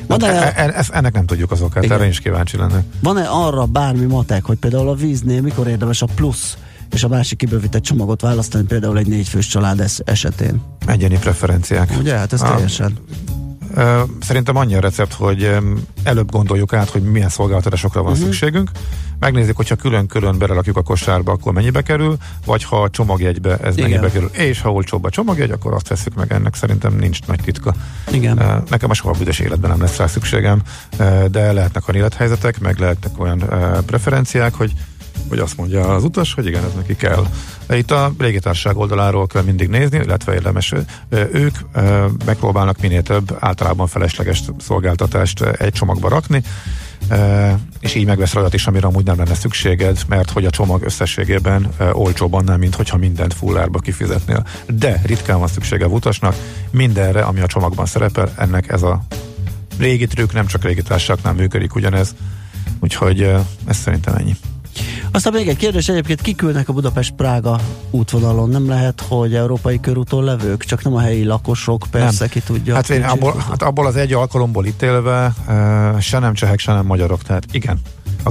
Van e, e- ennek nem tudjuk az okát, erre is kíváncsi lennék. van-e arra bármi matek, hogy például a víznél mikor érdemes a plusz és a másik kibővített csomagot választani, például egy négyfős család es- esetén? Egyéni preferenciák. Ugye, hát ez Ah, teljesen. Ö, Szerintem annyi a recept, hogy előbb gondoljuk át, hogy milyen szolgáltatásokra van uh-huh. szükségünk. Megnézzük, hogyha külön-külön berakjuk a kosárba, akkor mennyibe kerül, vagy ha a csomagjegybe ez Igen. mennyibe kerül. És ha olcsóbb a csomagjegy, akkor azt veszük meg, ennek szerintem nincs nagy titka. Igen. Nekem a soha büdös életben nem lesz rá szükségem, de lehetnek olyan élethelyzetek, meg lehetnek olyan preferenciák, hogy hogy azt mondja az utas, hogy igen, ez neki kell. Itt a légitársaság oldaláról kell mindig nézni, illetve érdemes ők megpróbálnak minél több általában felesleges szolgáltatást egy csomagba rakni, és így megvesz olyat is, amire amúgy nem lenne szükséged, mert hogy a csomag összességében olcsóbb annál, mint hogyha mindent fullárba kifizetnél. De ritkán van szüksége a utasnak mindenre, ami a csomagban szerepel, ennek ez a régi trükk, nem csak légitársaságnál működik ugyanez, úgyhogy ez szerintem ennyi. Aztán még egy kérdés, egyébként kikülnek a Budapest-Prága útvonalon? Nem lehet, hogy európai körúton levők, csak nem a helyi lakosok, persze, Nem. ki tudja. Hát, én abból, hát abból az egy alkalomból ítélve uh, se nem csehek, se nem magyarok, tehát igen.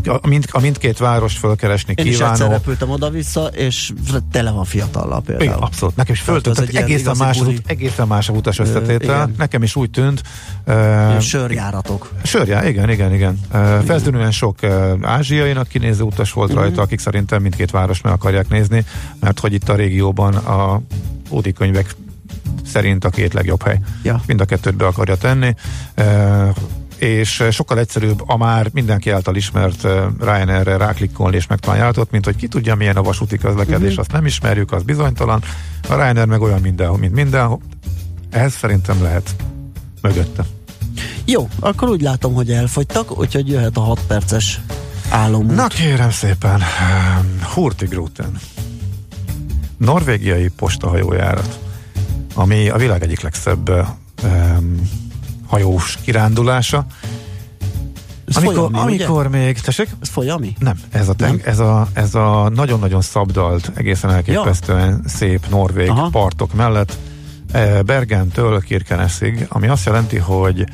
A, a, mind, a mindkét várost fölkeresni Én is egyszer kívánó. repültem oda-vissza, és tele van fiatallal például. Igen, abszolút. Nekem is Tehát hogy egy ilyen egészen más, buli. út, egészen más a utas összetétel. igen. Nekem is úgy tűnt. Uh, Sörjáratok. Sörjá, igen, igen, igen. Uh, feltűnően sok uh, ázsiainak kinéző utas volt Mhm. rajta, akik szerintem mindkét város meg akarják nézni, mert hogy itt a régióban a ódi könyvek szerint a két legjobb hely. Ja. Mind a kettőt be akarja tenni. Uh, és sokkal egyszerűbb a már mindenki által ismert uh, Ryanair-re ráklikkolni és megtalálni járatot, mint hogy ki tudja milyen a vasúti közlekedés, uh-huh. azt nem ismerjük, az bizonytalan. A Ryanair meg olyan mindenhol, mint mindenhol. Ehhez szerintem lehet mögötte. Jó, akkor úgy látom, hogy elfogytak, úgyhogy jöhet a 6 perces álom. Na kérem szépen, um, Hurtigruten. Norvégiai postahajójárat, ami a világ egyik legszebb um, hajós kirándulása. Ez Amikor, folyami, amikor még, tessék? Ez folyami? Nem, ez a, teng, ez a, ez a nagyon-nagyon szabdalt, egészen elképesztően ja. szép norvég Aha. Partok mellett eh, Bergentől Kirkenesig, ami azt jelenti, hogy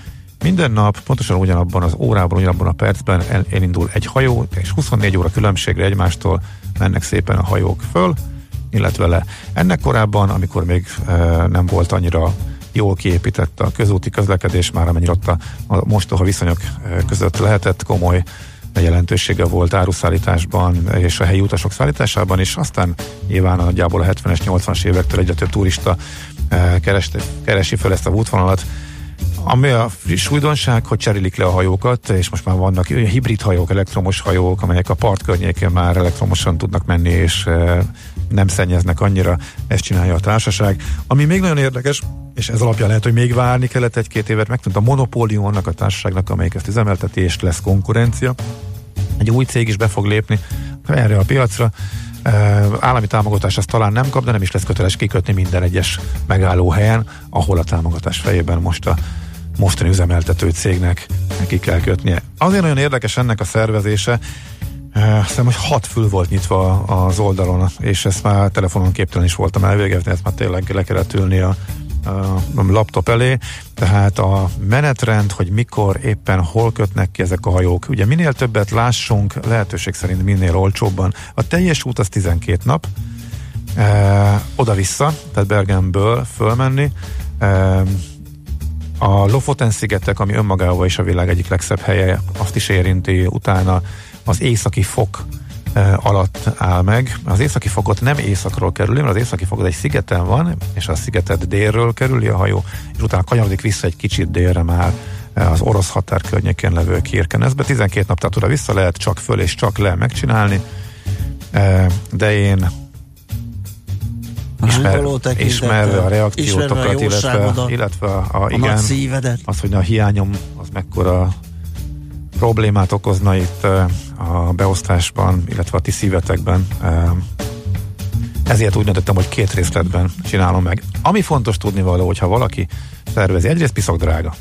minden nap pontosan ugyanabban az órában, ugyanabban a percben el, elindul egy hajó, és 24 óra különbségre egymástól mennek szépen a hajók föl, illetve le. Ennek korábban, amikor még e, nem volt annyira jól kiépített a közúti közlekedés, már amennyire ott a, a mostoha viszonyok között lehetett, komoly jelentősége volt áruszállításban és a helyi utasok szállításában is, aztán nyilván nagyjából a 70-es, 80-as évektől egyre több turista kereste, keresi fel ezt a útvonalat, ami a friss újdonság, hogy cserélik le a hajókat, és most már vannak hibrid hajók, elektromos hajók, amelyek a part környékén már elektromosan tudnak menni, és nem szennyeznek annyira, ezt csinálja a társaság. Ami még nagyon érdekes, és ez alapján lehet, hogy még várni kellett egy-két évet, megtudta a monopólium annak a társaságnak, amelyik ezt üzemelteti, és lesz konkurencia. Egy új cég is be fog lépni erre a piacra. Állami támogatás azt talán nem kap, de nem is lesz köteles kikötni minden egyes megálló helyen, ahol a támogatás fejében most a mostani üzemeltető cégnek neki kell kötnie. Azért nagyon érdekes ennek a szervezése, azt hiszem, hogy hat fül volt nyitva az oldalon, és ezt már telefonon képtelen is voltam elvégezni, ezt már tényleg le kellett ülni a, a laptop elé, tehát a menetrend, hogy mikor éppen hol kötnek ki ezek a hajók. Ugye minél többet lássunk, lehetőség szerint minél olcsóbban. A teljes út az 12 nap, e, oda-vissza, tehát Bergenből fölmenni, e, a Lofoten szigetek, ami önmagával is a világ egyik legszebb helye, azt is érinti, utána az északi fok e, alatt áll meg. Az északi fokot nem északról kerüli, mert az északi fok az egy szigeten van, és a szigetet délről kerüli a hajó, és utána kanyarodik vissza egy kicsit délre már az orosz határ környékén levő Kirkenezbe. 12 nap tehát oda vissza lehet csak föl és csak le megcsinálni, e, de én ismer, ismerve a reakciótokat, a illetve, illetve a, a, a igen, az, hogy a hiányom az mekkora problémát okozna itt a beosztásban, illetve a ti szívetekben. Ezért úgy döntöttem, hogy két részletben csinálom meg. Ami fontos tudni való, hogyha valaki tervezi, egyrészt piszok drága.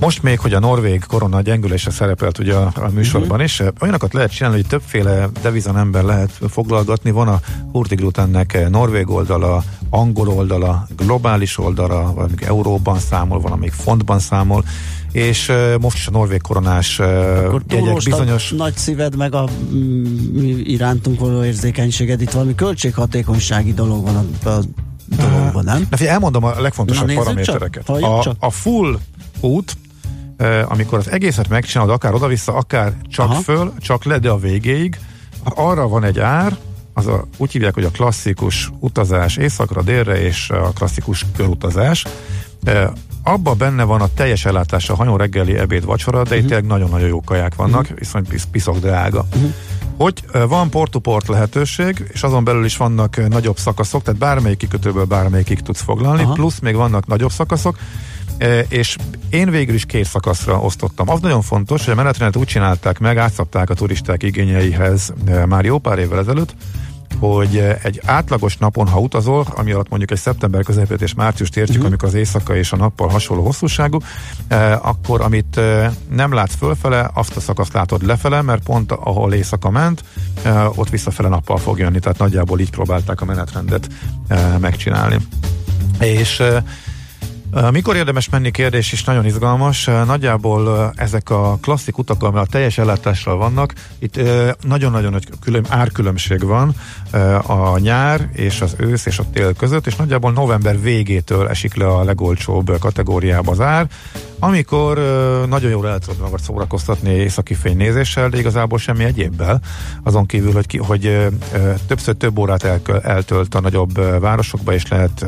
Most még, hogy a norvég korona gyengülése szerepelt ugye a, a műsorban is, olyanokat lehet csinálni, hogy többféle devizanember lehet foglalgatni. Van a Hurtigrutennek norvég oldala, angol oldala, globális oldala, valamik euróban számol, valamik fontban számol, és most is a norvég koronás uh, jegyek bizonyos... nagy szíved, meg a mm, irántunk való érzékenységed, itt valami költséghatékonysági dolog van a, a dologban, nem? Na, elmondom a legfontosabb Na, paramétereket. Csak, a, csak. a full út, amikor az egészet megcsinálod, akár oda-vissza, akár csak Aha. föl, csak le, de a végéig, arra van egy ár, az a, úgy hívják, hogy a klasszikus utazás északra, délre és a klasszikus körutazás. Abba benne van a teljes ellátás a hajó reggeli, ebéd, vacsora, de uh-huh. itt tényleg nagyon-nagyon jó kaják vannak, uh-huh. viszont pisz, piszok drága. Uh-huh. Hogy van port-to-port lehetőség, és azon belül is vannak nagyobb szakaszok, tehát bármelyik kikötőből bármelyikig tudsz foglalni, Aha. plusz még vannak nagyobb szakaszok, és én végül is két szakaszra osztottam. Az nagyon fontos, hogy a menetrendet úgy csinálták meg, átszabták a turisták igényeihez már jó pár évvel ezelőtt, hogy egy átlagos napon, ha utazol, ami alatt mondjuk egy szeptember közepét és márciust értjük, uh-huh. amikor az éjszaka és a nappal hasonló hosszúságú, eh, akkor amit eh, nem látsz fölfele, azt a szakaszt látod lefele, mert pont ahol éjszaka ment, eh, ott visszafele nappal fog jönni, tehát nagyjából így próbálták a menetrendet eh, megcsinálni. És eh, Mikor érdemes menni kérdés is nagyon izgalmas. Nagyjából ezek a klasszik utak, amely a teljes ellátásra vannak, itt nagyon-nagyon nagy külön, árkülönbség van a nyár és az ősz és a tél között, és nagyjából november végétől esik le a legolcsóbb kategóriába az ár, amikor nagyon jól el tudod magad szórakoztatni északi fénynézéssel, de igazából semmi egyébbel, azon kívül, hogy, ki, hogy többször több órát el, eltölt a nagyobb városokba, és lehet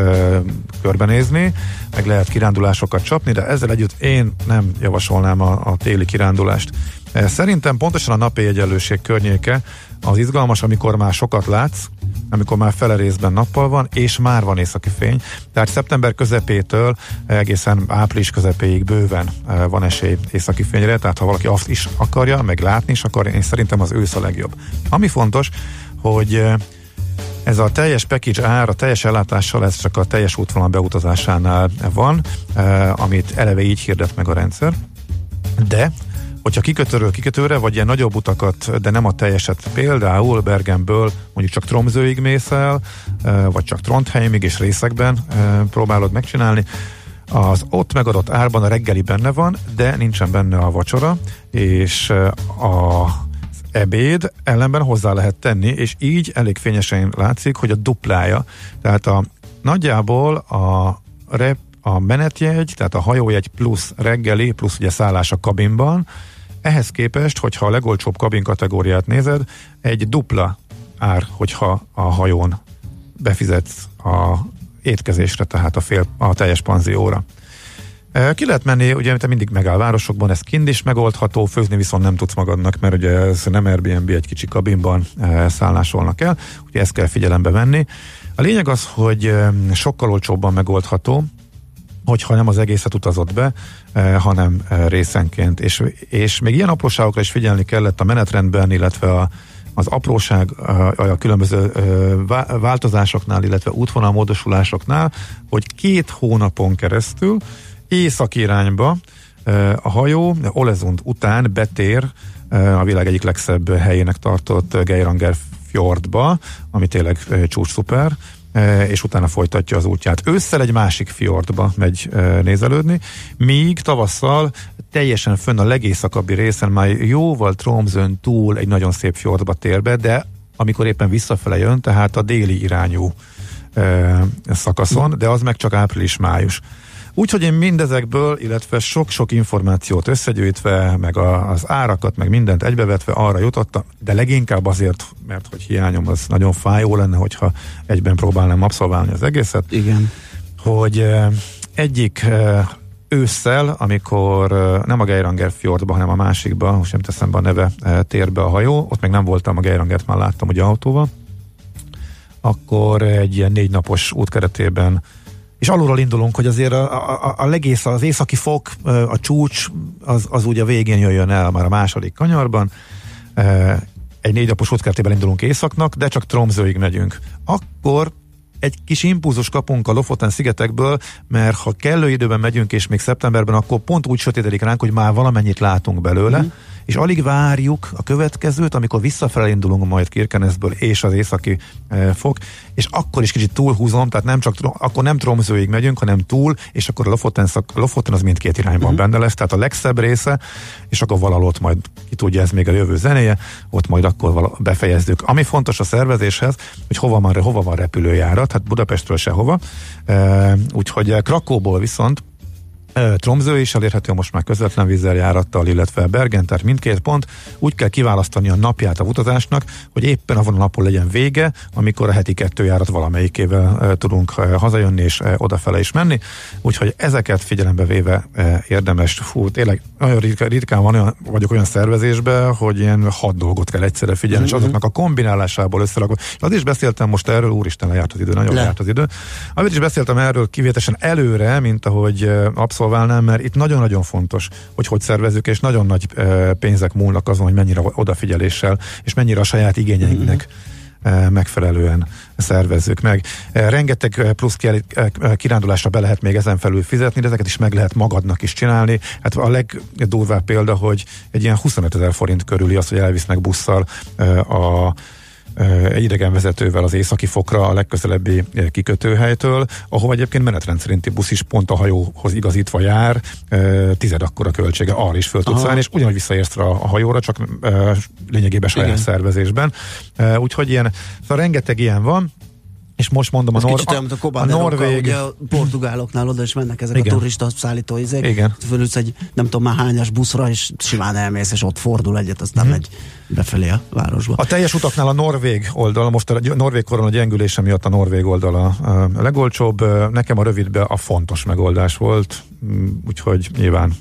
körbenézni, meg lehet kirándulásokat csapni, de ezzel együtt én nem javasolnám a, a téli kirándulást. Szerintem pontosan a napi egyenlőség környéke az izgalmas, amikor már sokat látsz, amikor már fele részben nappal van, és már van északi fény. Tehát szeptember közepétől egészen április közepéig bőven eh, van esély északi fényre, tehát ha valaki azt is akarja, meg látni is akar, én szerintem az ősz a legjobb. Ami fontos, hogy eh, ez a teljes package ár, a teljes ellátással, ez csak a teljes útvonal beutazásánál van, eh, amit eleve így hirdet meg a rendszer. De hogyha kikötőről kikötőre, vagy ilyen nagyobb utakat, de nem a teljeset, például Bergenből mondjuk csak Tromzőig mész el, vagy csak Trondheimig és részekben próbálod megcsinálni, az ott megadott árban a reggeli benne van, de nincsen benne a vacsora, és a ebéd ellenben hozzá lehet tenni, és így elég fényesen látszik, hogy a duplája, tehát a nagyjából a rep, a menetjegy, tehát a hajójegy plusz reggeli, plusz ugye szállás a kabinban, ehhez képest, hogyha a legolcsóbb kabin kategóriát nézed, egy dupla ár, hogyha a hajón befizetsz a étkezésre, tehát a, fél, a teljes panzióra. E, ki lehet menni, ugye te mindig megáll városokban, ez kind is megoldható, főzni viszont nem tudsz magadnak, mert ugye ez nem Airbnb, egy kicsi kabinban e, szállásolnak el, ugye ezt kell figyelembe venni. A lényeg az, hogy e, sokkal olcsóbban megoldható, hogyha nem az egészet utazott be, eh, hanem eh, részenként. És, és még ilyen apróságokra is figyelni kellett a menetrendben, illetve a, az apróság a, a különböző eh, változásoknál, illetve útvonalmódosulásoknál, hogy két hónapon keresztül észak irányba eh, a hajó Olezund után betér a világ egyik legszebb helyének tartott Geiranger fjordba, ami tényleg csúcs szuper, és utána folytatja az útját. Ősszel egy másik fjordba megy nézelődni, míg tavasszal teljesen fönn a legészakabbi részen már jóval Tromzön túl egy nagyon szép fjordba tér be, de amikor éppen visszafele jön, tehát a déli irányú szakaszon, de az meg csak április-május. Úgyhogy én mindezekből, illetve sok-sok információt összegyűjtve, meg a, az árakat, meg mindent egybevetve arra jutottam, de leginkább azért, mert hogy hiányom az nagyon fájó lenne, hogyha egyben próbálnám abszolválni az egészet. Igen. Hogy eh, egyik eh, ősszel, amikor eh, nem a Geiranger fjordba, hanem a másikba, most nem teszem be a neve, térbe a hajó, ott még nem voltam, a Geirangert már láttam ugye autóval, akkor egy ilyen négy napos út keretében és alulról indulunk, hogy azért a, a, a legész, az északi fok, a csúcs, az, az ugye a végén jöjjön el már a második kanyarban. Egy négy napos útkertében indulunk északnak, de csak Tromzőig megyünk. Akkor egy kis impulzus kapunk a Lofoten szigetekből, mert ha kellő időben megyünk, és még szeptemberben, akkor pont úgy sötétedik ránk, hogy már valamennyit látunk belőle. Mm és alig várjuk a következőt, amikor visszafelé indulunk majd Kirkenesből és az északi e, fok, és akkor is kicsit túlhúzom, tehát nem csak, akkor nem Tromzőig megyünk, hanem túl, és akkor a Lofoten, szak, Lofoten az mindkét irányban uh-huh. benne lesz, tehát a legszebb része, és akkor valahol ott majd, ki tudja, ez még a jövő zenéje, ott majd akkor vala, befejezzük. Ami fontos a szervezéshez, hogy hova van, hova van repülőjárat, hát Budapestről sehova, e, úgyhogy Krakóból viszont Tromző is elérhető most már közvetlen vízzel járattal, illetve Bergen, tehát mindkét pont. Úgy kell kiválasztani a napját a utazásnak, hogy éppen avon a napon legyen vége, amikor a heti kettő járat valamelyikével tudunk hazajönni és odafele is menni. Úgyhogy ezeket figyelembe véve érdemes, fú, tényleg nagyon ritkán, van olyan, vagyok olyan szervezésben, hogy ilyen hat dolgot kell egyszerre figyelni, mm-hmm. és azoknak a kombinálásából összerakod. Az is beszéltem most erről, úristen, lejárt az idő, nagyon Le. lejárt az idő. Amit is beszéltem erről kivétesen előre, mint ahogy abszolút abszolválnám, mert itt nagyon-nagyon fontos, hogy hogy szervezzük, és nagyon nagy pénzek múlnak azon, hogy mennyire odafigyeléssel, és mennyire a saját igényeinknek mm-hmm. megfelelően szervezzük meg. Rengeteg plusz kirándulásra be lehet még ezen felül fizetni, de ezeket is meg lehet magadnak is csinálni. Hát a legdurvább példa, hogy egy ilyen 25 ezer forint körüli az, hogy elvisznek busszal a egy idegenvezetővel az északi fokra a legközelebbi kikötőhelytől, ahova egyébként menetrend szerinti busz is pont a hajóhoz igazítva jár, tized akkora költsége, arra is föl tudsz állni, és ugyanúgy visszaérsz a hajóra, csak lényegében saját szervezésben. Úgyhogy ilyen, szóval rengeteg ilyen van, és most mondom Ez a, nor- a, a, a Norvég... Ugye a portugáloknál oda is mennek ezek Igen. a turista szállító izék. Igen. Fölülsz egy nem tudom már hányas buszra, és simán elmész, és ott fordul egyet, aztán hmm. megy befelé a városba. A teljes utaknál a norvég oldal, most a norvég korona gyengülése miatt a norvég oldal a, legolcsóbb, nekem a rövidbe a fontos megoldás volt, mm, úgyhogy nyilván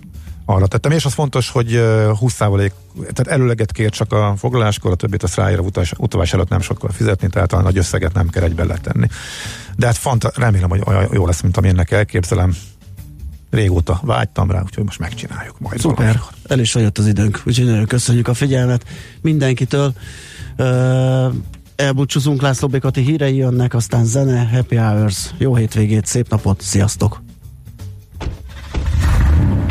arra tettem. És az fontos, hogy 20% tehát előleget kér csak a foglaláskor, a többit azt ráír a utás, utavás előtt nem sokkal fizetni, tehát a nagy összeget nem kell egybe letenni. De hát fanta, remélem, hogy olyan jó lesz, mint amilyennek elképzelem. Régóta vágytam rá, úgyhogy most megcsináljuk majd Szuper, valamikor. el is jött az időnk, úgyhogy nagyon köszönjük a figyelmet mindenkitől. Elbúcsúzunk László Békati hírei jönnek, aztán zene, happy hours, jó hétvégét, szép napot, sziasztok!